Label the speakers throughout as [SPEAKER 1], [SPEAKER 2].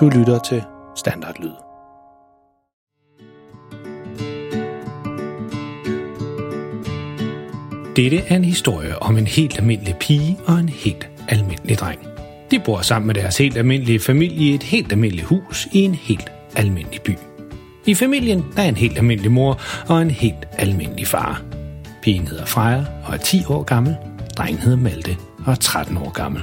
[SPEAKER 1] Du lytter til Standardlyd. Dette er en historie om en helt almindelig pige og en helt almindelig dreng. De bor sammen med deres helt almindelige familie i et helt almindeligt hus i en helt almindelig by. I familien der er en helt almindelig mor og en helt almindelig far. Pigen hedder Freja og er 10 år gammel. Drengen hedder Malte og er 13 år gammel.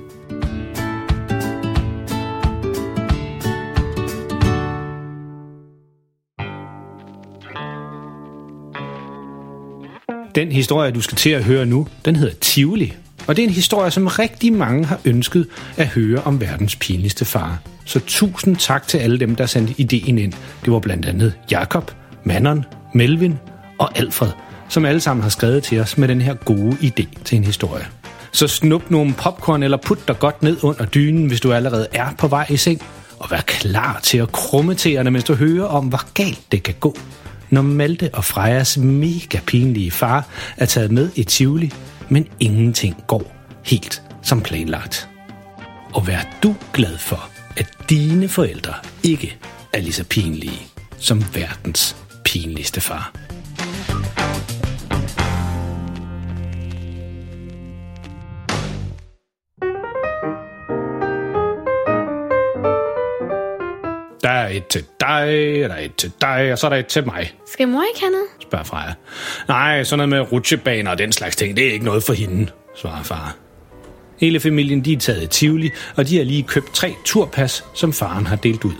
[SPEAKER 1] Den historie, du skal til at høre nu, den hedder Tivoli. Og det er en historie, som rigtig mange har ønsket at høre om verdens pinligste far. Så tusind tak til alle dem, der sendte ideen ind. Det var blandt andet Jakob, Manon, Melvin og Alfred, som alle sammen har skrevet til os med den her gode idé til en historie. Så snup nogle popcorn eller put dig godt ned under dynen, hvis du allerede er på vej i seng, og vær klar til at krumme tæerne, mens du hører om, hvor galt det kan gå, når Malte og Frejas mega pinlige far er taget med i Tivoli, men ingenting går helt som planlagt. Og vær du glad for, at dine forældre ikke er lige så pinlige som verdens pinligste far. Et til dig, der er et til dig, og så er der et til mig,
[SPEAKER 2] Skal mor ikke have noget?
[SPEAKER 1] spørger Freja. Nej, sådan noget med rutsjebaner og den slags ting, det er ikke noget for hende, svarer far. Hele familien de er taget i Tivoli, og de har lige købt tre turpas, som faren har delt ud.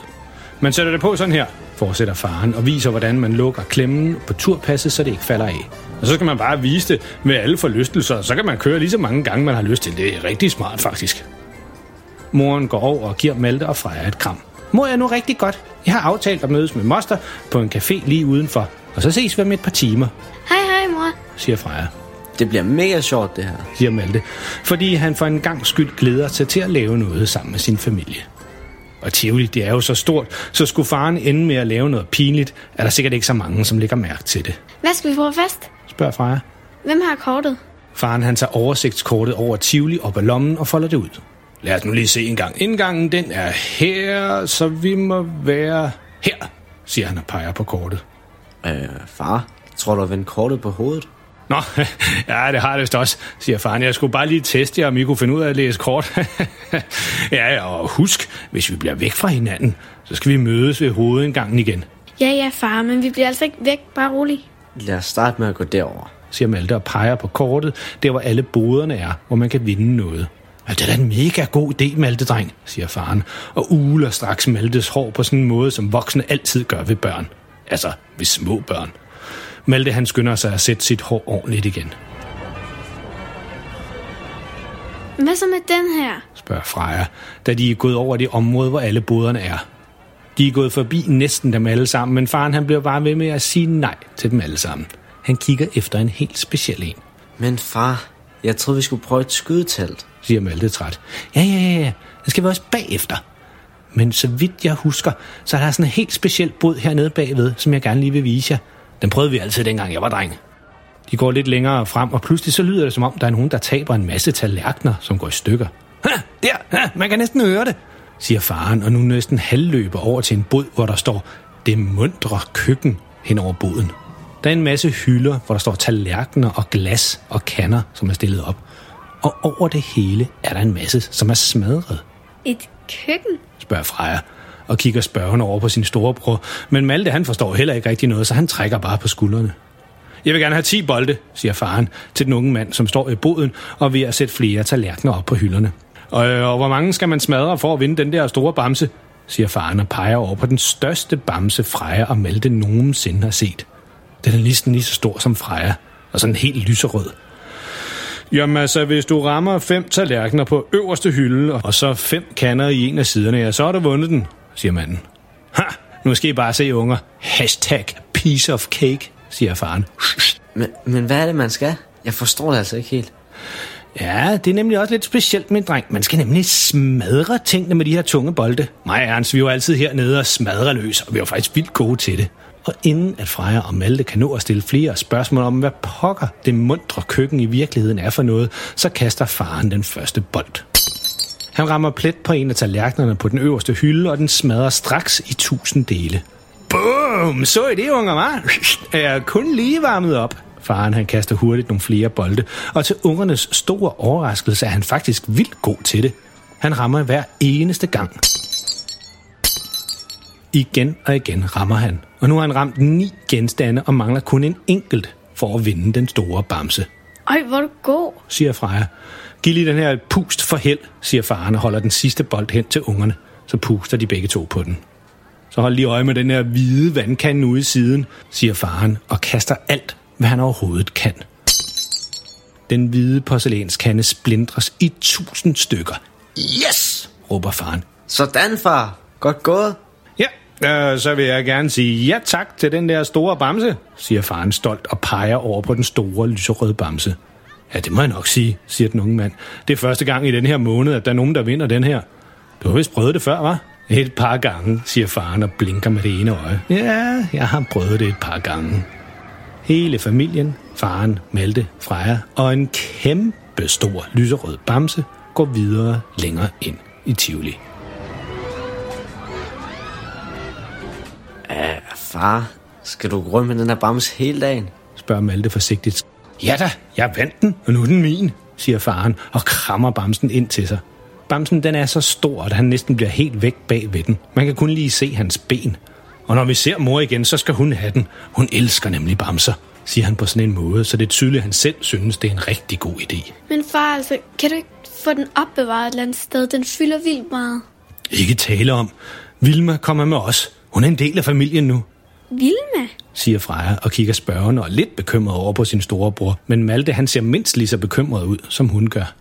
[SPEAKER 1] Man sætter det på sådan her, fortsætter faren, og viser, hvordan man lukker klemmen på turpasset, så det ikke falder af. Og så skal man bare vise det med alle forlystelser, og så kan man køre lige så mange gange, man har lyst til. Det er rigtig smart, faktisk. Moren går over og giver Malte og Freja et kram. Mor er nu rigtig godt. Jeg har aftalt at mødes med Moster på en café lige udenfor, og så ses vi om et par timer,
[SPEAKER 2] Hej, hej, mor.
[SPEAKER 1] siger Freja,
[SPEAKER 3] Det bliver mega sjovt, det her.
[SPEAKER 1] siger Malte, fordi han for en gang skyld glæder sig til at lave noget sammen med sin familie. Og Tivoli, det er jo så stort, så skulle faren ende med at lave noget pinligt, er der sikkert ikke så mange, som lægger mærke til det,
[SPEAKER 2] Hvad skal vi få fest?
[SPEAKER 1] spørger Freja.
[SPEAKER 2] Hvem har kortet?
[SPEAKER 1] Faren han tager oversigtskortet over Tivoli op af lommen og folder det ud. Lad os nu lige se en gang. Indgangen den er her, så vi må være her, siger han og peger på kortet.
[SPEAKER 3] Øh, far, tror du at vende kortet på hovedet?
[SPEAKER 1] Nå, ja, det har det vist også, siger faren. Jeg skulle bare lige teste jer, om I kunne finde ud af at læse kort. ja, ja, og husk, hvis vi bliver væk fra hinanden, så skal vi mødes ved hovedindgangen igen,
[SPEAKER 2] Ja, ja, far, men vi bliver altså ikke væk. Bare rolig.
[SPEAKER 3] Lad os starte med at gå derover.
[SPEAKER 1] siger Malte og peger på kortet, der hvor alle boderne er, hvor man kan vinde noget. Ja, det er da en mega god idé, Malte, dreng, siger faren, og uler straks Maltes hår på sådan en måde, som voksne altid gør ved børn. Altså, ved små børn. Malte han skynder sig at sætte sit hår ordentligt igen,
[SPEAKER 2] Hvad så med den her?
[SPEAKER 1] spørger Freja, da de er gået over det område, hvor alle boderne er. De er gået forbi næsten dem alle sammen, men faren han bliver bare ved med at sige nej til dem alle sammen. Han kigger efter en helt speciel en.
[SPEAKER 3] Men far, jeg troede, vi skulle prøve et skydetelt.
[SPEAKER 1] siger Malte træt. Ja, ja, ja, ja. Det skal vi også bagefter. Men så vidt jeg husker, så er der sådan en helt speciel båd hernede bagved, som jeg gerne lige vil vise jer. Den prøvede vi altid, dengang jeg var dreng. De går lidt længere frem, og pludselig så lyder det, som om der er nogen, der taber en masse tallerkener, som går i stykker. Ha, der, ha, man kan næsten høre det, siger faren, og nu næsten halvløber over til en båd, hvor der står det mundre køkken hen over båden. Der er en masse hylder, hvor der står tallerkener og glas og kander, som er stillet op. Og over det hele er der en masse, som er smadret,
[SPEAKER 2] Et køkken?
[SPEAKER 1] spørger Freja, og kigger spørgende over på sin storebror. Men Malte, han forstår heller ikke rigtig noget, så han trækker bare på skuldrene. Jeg vil gerne have 10 bolde, siger faren til den unge mand, som står i boden og ved at sætte flere tallerkener op på hylderne. Og, og hvor mange skal man smadre for at vinde den der store bamse, siger faren og peger over på den største bamse, Freja og Malte nogensinde har set. Den er næsten lige så stor som Freja, og sådan helt lyserød. Jamen altså, hvis du rammer fem tallerkener på øverste hylde, og så fem kander i en af siderne, ja, så har du vundet den, siger manden. Nu skal I bare se, unger. Hashtag piece of cake, siger faren.
[SPEAKER 3] Men, men hvad er det, man skal? Jeg forstår det altså ikke helt.
[SPEAKER 1] Ja, det er nemlig også lidt specielt med en dreng. Man skal nemlig smadre tingene med de her tunge bolde. Mig og Ernst, vi var altid hernede og smadre løs, og vi var faktisk vildt gode til det. Og inden at Freja og Malte kan nå at stille flere spørgsmål om, hvad pokker det mundre køkken i virkeligheden er for noget, så kaster faren den første bold. Han rammer plet på en af tallerkenerne på den øverste hylde, og den smadrer straks i tusind dele. Boom! Så I det, unger, var? Er kun lige varmet op. Faren han kaster hurtigt nogle flere bolde, og til ungernes store overraskelse er han faktisk vildt god til det. Han rammer hver eneste gang. Igen og igen rammer han, og nu har han ramt ni genstande og mangler kun en enkelt for at vinde den store bamse,
[SPEAKER 2] Øj, hvor er du god.
[SPEAKER 1] siger Freja. Giv lige den her et pust for held, siger faren og holder den sidste bold hen til ungerne. Så puster de begge to på den. Så hold lige øje med den her hvide vandkande ude i siden, siger faren og kaster alt, hvad han overhovedet kan. Den hvide porcelænskande splindres i tusind stykker. Yes, råber faren.
[SPEAKER 3] Sådan, far. Godt gået.
[SPEAKER 1] Øh, så vil jeg gerne sige ja tak til den der store bamse, siger faren stolt og peger over på den store lyserøde bamse. Ja, det må jeg nok sige, siger den unge mand. Det er første gang i den her måned, at der er nogen, der vinder den her. Du har vist prøvet det før, var? Et par gange, siger faren og blinker med det ene øje. Ja, jeg har prøvet det et par gange. Hele familien, faren, Malte, Freja og en kæmpe stor lyserød bamse går videre længere ind i Tivoli.
[SPEAKER 3] Far. Skal du gå rundt med den her bams hele dagen?
[SPEAKER 1] spørger Malte forsigtigt. Ja da, jeg vandt den, og nu er den min, siger faren og krammer bamsen ind til sig. Bamsen den er så stor, at han næsten bliver helt væk bag ved den. Man kan kun lige se hans ben. Og når vi ser mor igen, så skal hun have den. Hun elsker nemlig bamser, siger han på sådan en måde, så det er tydeligt, at han selv synes, det er en rigtig god idé.
[SPEAKER 2] Men far, altså, kan du ikke få den opbevaret et eller andet sted? Den fylder vildt meget.
[SPEAKER 1] Ikke tale om. Vilma kommer med os. Hun er en del af familien nu,
[SPEAKER 2] Vilma?
[SPEAKER 1] siger Freja og kigger spørgende og lidt bekymret over på sin storebror. Men Malte han ser mindst lige så bekymret ud, som hun gør.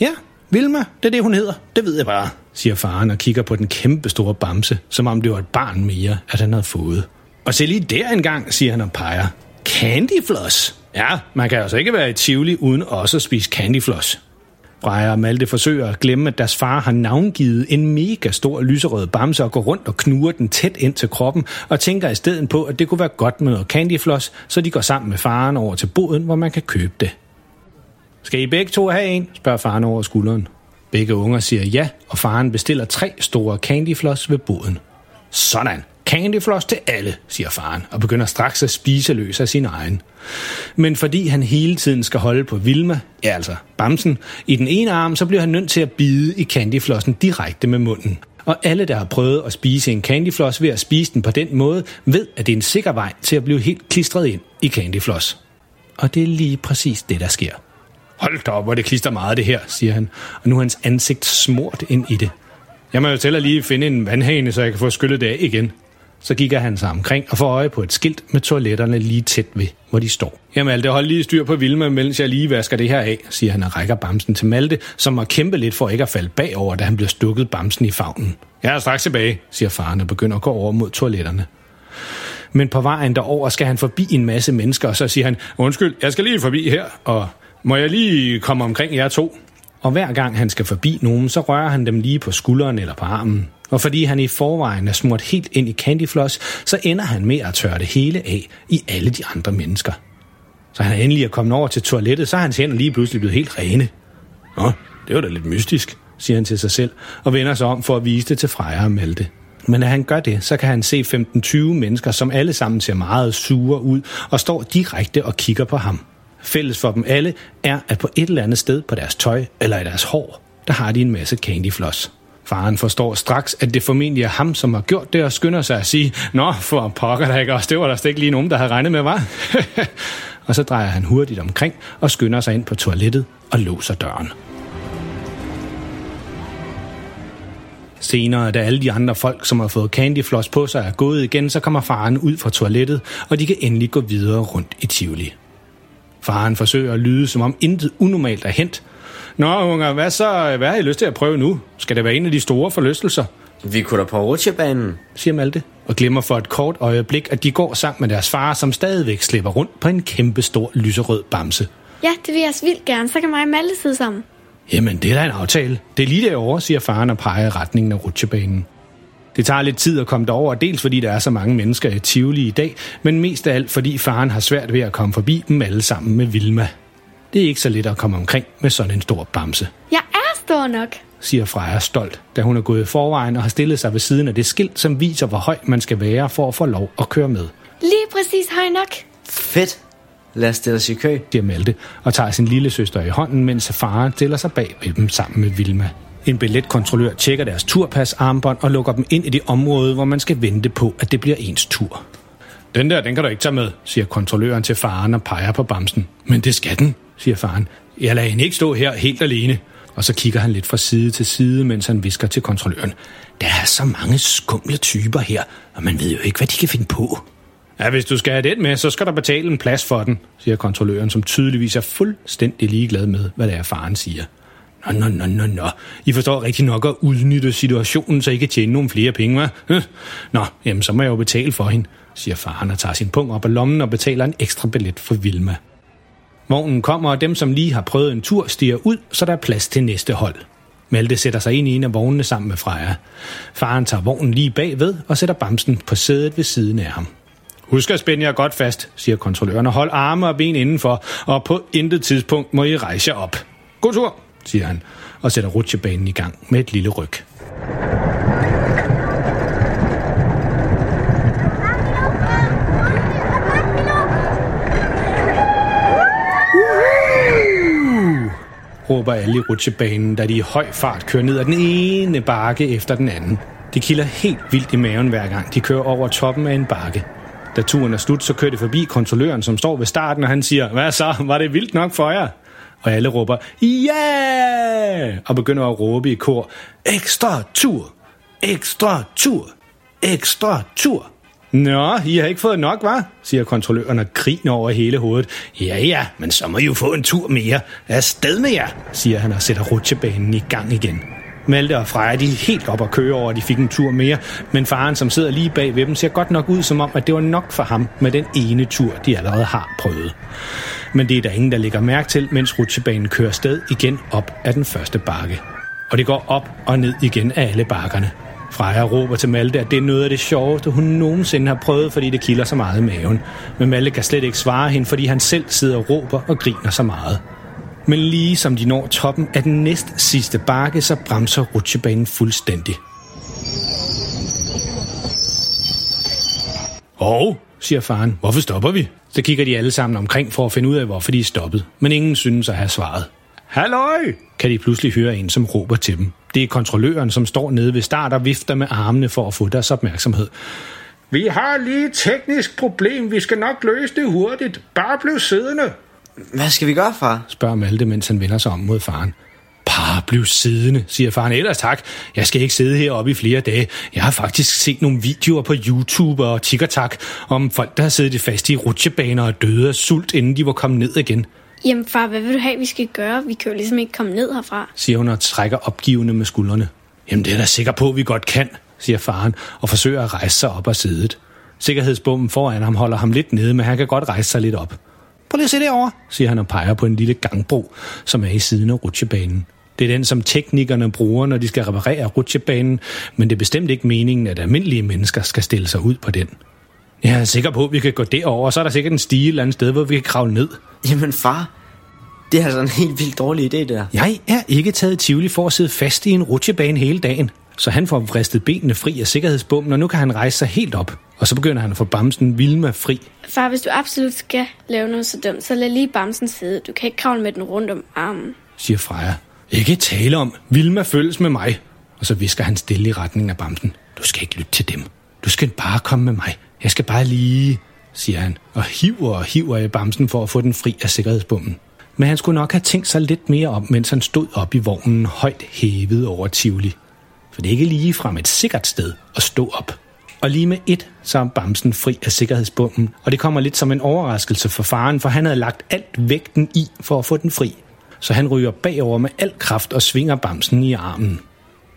[SPEAKER 1] Ja, Vilma, det er det, hun hedder. Det ved jeg bare, siger faren og kigger på den kæmpe store bamse, som om det var et barn mere, at han havde fået. Og se lige der engang, siger han og peger. Candyfloss. Ja, man kan altså ikke være i Tivoli uden også at spise candyfloss. Freja og Malte forsøger at glemme, at deres far har navngivet en mega stor lyserød bamse og går rundt og knuger den tæt ind til kroppen og tænker i stedet på, at det kunne være godt med noget candyfloss, så de går sammen med faren over til boden, hvor man kan købe det. Skal I begge to have en? spørger faren over skulderen. Begge unger siger ja, og faren bestiller tre store candyfloss ved boden. Sådan. Candyfloss til alle, siger faren, og begynder straks at spise løs af sin egen. Men fordi han hele tiden skal holde på Vilma, ja altså Bamsen, i den ene arm, så bliver han nødt til at bide i candyflossen direkte med munden. Og alle, der har prøvet at spise en candyfloss ved at spise den på den måde, ved, at det er en sikker vej til at blive helt klistret ind i candyfloss. Og det er lige præcis det, der sker. Hold da op, hvor det klister meget det her, siger han, og nu er hans ansigt smurt ind i det. Jeg må jo til at lige finde en vandhane, så jeg kan få skyllet det af igen. Så gik han sig omkring og får øje på et skilt med toiletterne lige tæt ved, hvor de står. Jamen Malte, hold lige styr på Vilma, mens jeg lige vasker det her af, siger han og rækker bamsen til Malte, som må kæmpe lidt for ikke at falde bagover, da han bliver stukket bamsen i favnen. Jeg er straks tilbage, siger faren og begynder at gå over mod toiletterne. Men på vejen derover skal han forbi en masse mennesker, og så siger han, undskyld, jeg skal lige forbi her, og må jeg lige komme omkring jer to? Og hver gang han skal forbi nogen, så rører han dem lige på skulderen eller på armen. Og fordi han i forvejen er smurt helt ind i candyfloss, så ender han med at tørre det hele af i alle de andre mennesker. Så han er endelig er kommet over til toilettet, så er hans hænder lige pludselig blevet helt rene. Nå, det var da lidt mystisk, siger han til sig selv, og vender sig om for at vise det til Freja og Malte. Men når han gør det, så kan han se 15-20 mennesker, som alle sammen ser meget sure ud, og står direkte og kigger på ham. Fælles for dem alle er, at på et eller andet sted på deres tøj eller i deres hår, der har de en masse candyfloss. Faren forstår straks, at det formentlig er ham, som har gjort det, og skynder sig at sige, Nå, for pokker der ikke også, det var der slet ikke lige nogen, der havde regnet med, var. og så drejer han hurtigt omkring og skynder sig ind på toilettet og låser døren. Senere, da alle de andre folk, som har fået candyfloss på sig, er gået igen, så kommer faren ud fra toilettet, og de kan endelig gå videre rundt i Tivoli. Faren forsøger at lyde, som om intet unormalt er hent. Nå, unger, hvad så? Hvad har I lyst til at prøve nu? Skal det være en af de store forlystelser?
[SPEAKER 3] Vi kunne da på rutsjebanen.
[SPEAKER 1] siger Malte, og glemmer for et kort øjeblik, at de går sammen med deres far, som stadigvæk slipper rundt på en kæmpe stor lyserød bamse.
[SPEAKER 2] Ja, det vil jeg også vildt gerne. Så kan mig og Malte sidde sammen.
[SPEAKER 1] Jamen, det er da en aftale. Det er lige derovre, siger faren og peger i retningen af rutsjebanen. Det tager lidt tid at komme derover, dels fordi der er så mange mennesker i Tivoli i dag, men mest af alt fordi faren har svært ved at komme forbi dem alle sammen med Vilma. Det er ikke så let at komme omkring med sådan en stor bamse,
[SPEAKER 2] Jeg er stor nok.
[SPEAKER 1] siger Freja stolt, da hun er gået i forvejen og har stillet sig ved siden af det skilt, som viser, hvor høj man skal være for at få lov at køre med,
[SPEAKER 2] Lige præcis høj nok.
[SPEAKER 3] Fedt. Lad os stille os i kø.
[SPEAKER 1] siger Malte og tager sin lille søster i hånden, mens faren stiller sig bag ved dem sammen med Vilma. En billetkontrollør tjekker deres turpas armbånd og lukker dem ind i det område, hvor man skal vente på, at det bliver ens tur. Den der, den kan du ikke tage med, siger kontrolløren til faren og peger på bamsen. Men det skal den, siger faren. Jeg lader hende ikke stå her helt alene. Og så kigger han lidt fra side til side, mens han visker til kontrolløren. Der er så mange skumle typer her, og man ved jo ikke, hvad de kan finde på. Ja, hvis du skal have den med, så skal der betale en plads for den, siger kontrolløren, som tydeligvis er fuldstændig ligeglad med, hvad det er, faren siger. Nå, nå, nå, nå, nå. I forstår rigtig nok at udnytte situationen, så I kan tjene nogle flere penge, hva'? Hm? Nå, jamen så må jeg jo betale for hende, siger faren og tager sin pung op af lommen og betaler en ekstra billet for Vilma. Vognen kommer, og dem, som lige har prøvet en tur, stiger ud, så der er plads til næste hold. Malte sætter sig ind i en af vognene sammen med Freja. Faren tager vognen lige bagved og sætter bamsen på sædet ved siden af ham. Husk at spænde jer godt fast, siger kontrolløren, og hold arme og ben indenfor, og på intet tidspunkt må I rejse jer op. God tur, siger han, og sætter rutsjebanen i gang med et lille ryg. råber alle i rutsjebanen, da de i høj fart kører ned ad den ene bakke efter den anden. De kilder helt vildt i maven hver gang de kører over toppen af en bakke. Da turen er slut, så kører det forbi kontrolløren, som står ved starten, og han siger, hvad så, var det vildt nok for jer? Og alle råber, ja! Og begynder at råbe i kor, ekstra tur, ekstra tur, ekstra tur. Nå, I har ikke fået nok, var? siger kontrolløren og griner over hele hovedet. Ja, ja, men så må I jo få en tur mere. Afsted med jer, siger han og sætter rutsjebanen i gang igen. Malte og Freja, de er helt op at køre over, at de fik en tur mere, men faren, som sidder lige bag ved dem, ser godt nok ud som om, at det var nok for ham med den ene tur, de allerede har prøvet. Men det er der ingen, der lægger mærke til, mens rutsjebanen kører sted igen op af den første bakke. Og det går op og ned igen af alle bakkerne. Freja råber til Malte, at det er noget af det sjoveste, hun nogensinde har prøvet, fordi det kilder så meget i maven. Men Malte kan slet ikke svare hende, fordi han selv sidder og råber og griner så meget. Men lige som de når toppen af den næst sidste bakke, så bremser rutsjebanen fuldstændig. Og, siger faren, hvorfor stopper vi? Så kigger de alle sammen omkring for at finde ud af, hvorfor de er stoppet. Men ingen synes at have svaret. Halløj! kan de pludselig høre en, som råber til dem. Det er kontrolløren, som står nede ved start og vifter med armene for at få deres opmærksomhed. Vi har lige et teknisk problem. Vi skal nok løse det hurtigt. Bare bliv siddende,
[SPEAKER 3] Hvad skal vi gøre, far?
[SPEAKER 1] spørger Malte, mens han vender sig om mod faren. Bare bliv siddende, siger faren. Ellers tak. Jeg skal ikke sidde heroppe i flere dage. Jeg har faktisk set nogle videoer på YouTube og TikTok om folk, der har siddet fast i rutsjebaner og døde af sult, inden de var kommet ned igen,
[SPEAKER 2] Jamen far, hvad vil du have, vi skal gøre? Vi kan jo ligesom ikke komme ned herfra.
[SPEAKER 1] siger hun og trækker opgivende med skuldrene. Jamen det er da sikker på, at vi godt kan, siger faren og forsøger at rejse sig op af sædet. Sikkerhedsbommen foran ham holder ham lidt nede, men han kan godt rejse sig lidt op. Prøv lige at se derovre, siger han og peger på en lille gangbro, som er i siden af rutsjebanen. Det er den, som teknikerne bruger, når de skal reparere rutsjebanen, men det er bestemt ikke meningen, at almindelige mennesker skal stille sig ud på den. Jeg er sikker på, at vi kan gå derover, og så er der sikkert en stige et eller andet sted, hvor vi kan kravle ned.
[SPEAKER 3] Jamen, far. Det er altså en helt vildt dårlig idé, det der.
[SPEAKER 1] Jeg er ikke taget i Tivoli for at sidde fast i en rutsjebane hele dagen. Så han får vristet benene fri af sikkerhedsbommen, og nu kan han rejse sig helt op. Og så begynder han at få bamsen Vilma fri.
[SPEAKER 2] Far, hvis du absolut skal lave noget så dumt, så lad lige bamsen sidde. Du kan ikke kravle med den rundt om armen.
[SPEAKER 1] siger Freja. Ikke tale om. Vilma følges med mig. Og så visker han stille i retning af bamsen. Du skal ikke lytte til dem. Du skal bare komme med mig. Jeg skal bare lige, siger han, og hiver og hiver i bamsen for at få den fri af sikkerhedsbommen. Men han skulle nok have tænkt sig lidt mere om, mens han stod op i vognen højt hævet over Tivoli. For det er ikke lige frem et sikkert sted at stå op. Og lige med et, så er bamsen fri af sikkerhedsbommen, og det kommer lidt som en overraskelse for faren, for han havde lagt alt vægten i for at få den fri. så han ryger bagover med al kraft og svinger bamsen i armen.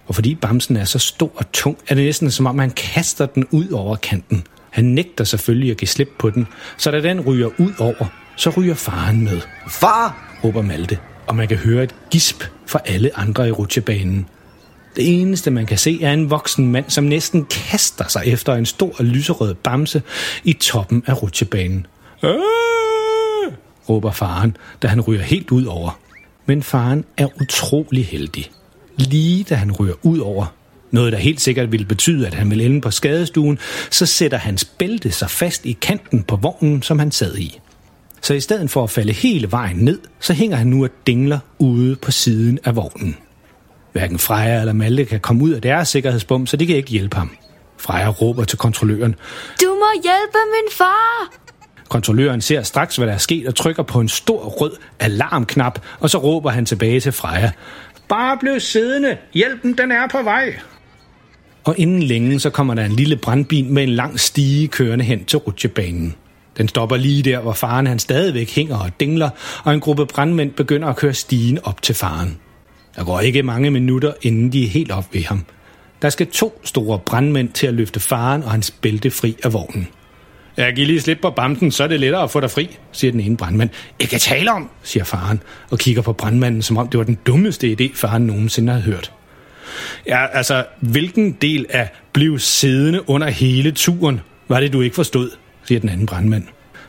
[SPEAKER 1] Og fordi bamsen er så stor og tung, er det næsten som om han kaster den ud over kanten. Han nægter selvfølgelig at give slip på den, så da den ryger ud over, så ryger faren med.
[SPEAKER 3] Far!
[SPEAKER 1] råber Malte, og man kan høre et gisp fra alle andre i rutsjebanen. Det eneste, man kan se, er en voksen mand, som næsten kaster sig efter en stor lyserød bamse i toppen af rutsjebanen. Øh! råber faren, da han ryger helt ud over. Men faren er utrolig heldig. Lige da han ryger ud over, noget der helt sikkert ville betyde, at han ville ende på skadestuen, så sætter hans bælte sig fast i kanten på vognen, som han sad i. Så i stedet for at falde hele vejen ned, så hænger han nu og dingler ude på siden af vognen. Hverken Freja eller Malte kan komme ud af deres sikkerhedsbom, så de kan ikke hjælpe ham. Freja råber til kontrolløren.
[SPEAKER 2] Du må hjælpe min far!
[SPEAKER 1] Kontrolløren ser straks, hvad der er sket, og trykker på en stor rød alarmknap, og så råber han tilbage til Freja. Bare bliv siddende. Hjælpen, den er på vej. Og inden længe, så kommer der en lille brandbil med en lang stige kørende hen til rutsjebanen. Den stopper lige der, hvor faren han stadigvæk hænger og dingler, og en gruppe brandmænd begynder at køre stigen op til faren. Der går ikke mange minutter, inden de er helt op ved ham. Der skal to store brandmænd til at løfte faren og hans bælte fri af vognen. Jeg giver lige slip på bamten, så er det lettere at få dig fri, siger den ene brandmand. Ikke tale om, siger faren, og kigger på brandmanden, som om det var den dummeste idé, faren nogensinde havde hørt. Ja, altså, hvilken del af bliv siddende under hele turen var det, du ikke forstod, siger den anden brandmand.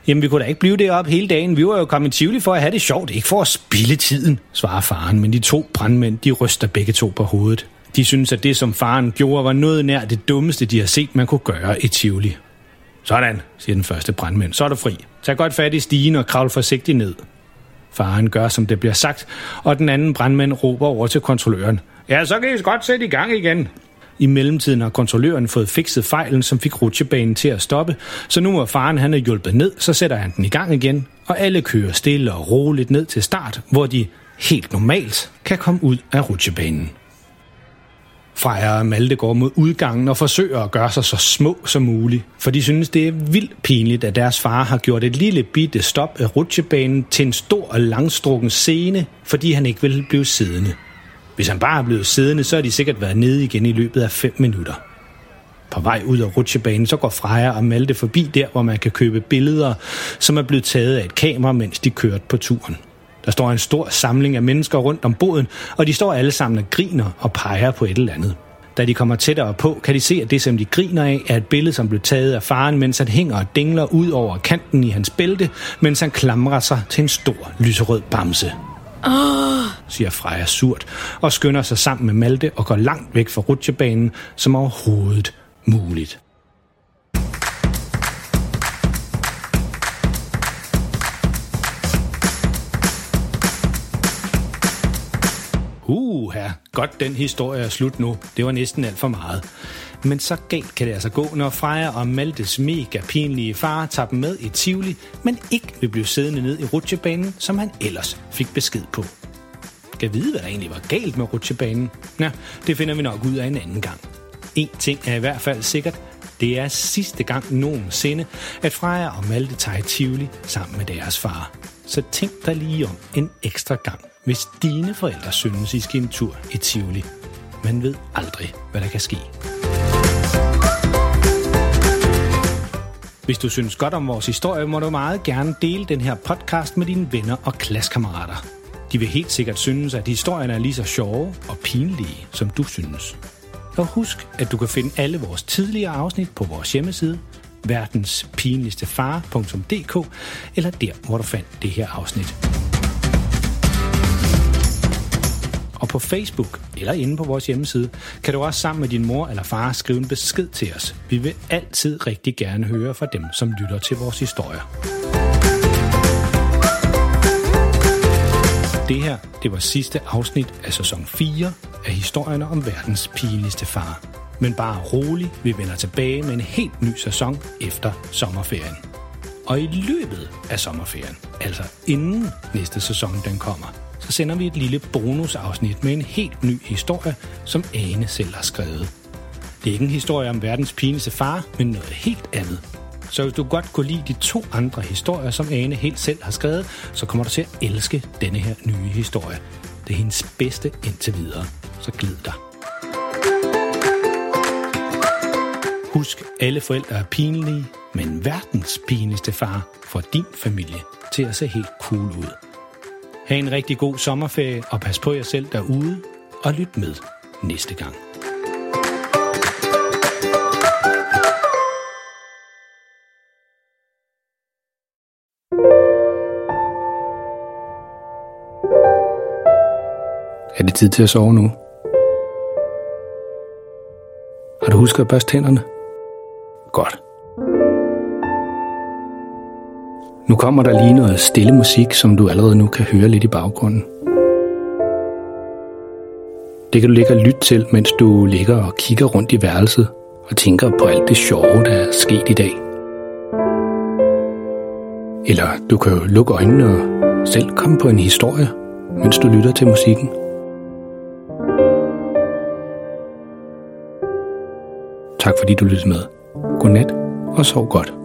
[SPEAKER 1] Jamen, vi kunne da ikke blive deroppe hele dagen. Vi var jo kommet i Tivoli for at have det sjovt, ikke for at spille tiden, svarer faren. Men de to brandmænd, de ryster begge to på hovedet. De synes, at det, som faren gjorde, var noget nær det dummeste, de har set, man kunne gøre i Tivoli. Sådan, siger den første brandmand. Så er du fri. Tag godt fat i stigen og kravl forsigtigt ned. Faren gør, som det bliver sagt, og den anden brandmand råber over til kontrolløren. Ja, så kan I godt sætte i gang igen. I mellemtiden har kontrolløren fået fikset fejlen, som fik rutsjebanen til at stoppe, så nu hvor faren han er hjulpet ned, så sætter han den i gang igen, og alle kører stille og roligt ned til start, hvor de helt normalt kan komme ud af rutsjebanen. Freja og Malte går mod udgangen og forsøger at gøre sig så små som muligt, for de synes, det er vildt pinligt, at deres far har gjort et lille bitte stop af rutsjebanen til en stor og langstrukken scene, fordi han ikke ville blive siddende. Hvis han bare er blevet siddende, så har de sikkert været nede igen i løbet af 5 minutter. På vej ud af rutsjebanen, så går Freja og Malte forbi der, hvor man kan købe billeder, som er blevet taget af et kamera, mens de kørte på turen. Der står en stor samling af mennesker rundt om båden, og de står alle sammen og griner og peger på et eller andet. Da de kommer tættere på, kan de se, at det, som de griner af, er et billede, som blev taget af faren, mens han hænger og dingler ud over kanten i hans bælte, mens han klamrer sig til en stor lyserød bamse.
[SPEAKER 2] Åh,
[SPEAKER 1] siger Freja surt, og skynder sig sammen med Malte og går langt væk fra rutsjebanen som overhovedet muligt. Uh, her. Godt, den historie er slut nu. Det var næsten alt for meget. Men så galt kan det altså gå, når Freja og Maltes mega pinlige far tager dem med i Tivoli, men ikke vil blive siddende ned i rutsjebanen, som han ellers fik besked på. Skal vide, hvad der egentlig var galt med rutsjebanen? Ja, det finder vi nok ud af en anden gang. En ting er i hvert fald sikkert. Det er sidste gang nogensinde, at Freja og Malte tager i Tivoli sammen med deres far. Så tænk dig lige om en ekstra gang, hvis dine forældre synes, I skal en tur i Tivoli. Man ved aldrig, hvad der kan ske. Hvis du synes godt om vores historie, må du meget gerne dele den her podcast med dine venner og klassekammerater. De vil helt sikkert synes, at historierne er lige så sjove og pinlige, som du synes. Og husk, at du kan finde alle vores tidligere afsnit på vores hjemmeside, verdenspinligstefar.dk, eller der, hvor du fandt det her afsnit. På Facebook eller inde på vores hjemmeside, kan du også sammen med din mor eller far skrive en besked til os. Vi vil altid rigtig gerne høre fra dem, som lytter til vores historier. Det her, det var sidste afsnit af sæson 4 af historierne om verdens pinligste far. Men bare rolig, vi vender tilbage med en helt ny sæson efter sommerferien. Og i løbet af sommerferien, altså inden næste sæson den kommer, så sender vi et lille bonusafsnit med en helt ny historie, som Ane selv har skrevet. Det er ikke en historie om verdens pinligste far, men noget helt andet. Så hvis du godt kunne lide de to andre historier, som Ane helt selv har skrevet, så kommer du til at elske denne her nye historie. Det er hendes bedste indtil videre. Så glæd dig. Husk, alle forældre er pinlige, men verdens pinligste far får din familie til at se helt cool ud. Ha' en rigtig god sommerferie, og pas på jer selv derude, og lyt med næste gang. Er det tid til at sove nu? Har du husket at børste tænderne? Godt. Nu kommer der lige noget stille musik, som du allerede nu kan høre lidt i baggrunden. Det kan du ligge og lytte til, mens du ligger og kigger rundt i værelset og tænker på alt det sjove, der er sket i dag. Eller du kan jo lukke øjnene og selv komme på en historie, mens du lytter til musikken. Tak fordi du lyttede med. Godnat og sov godt.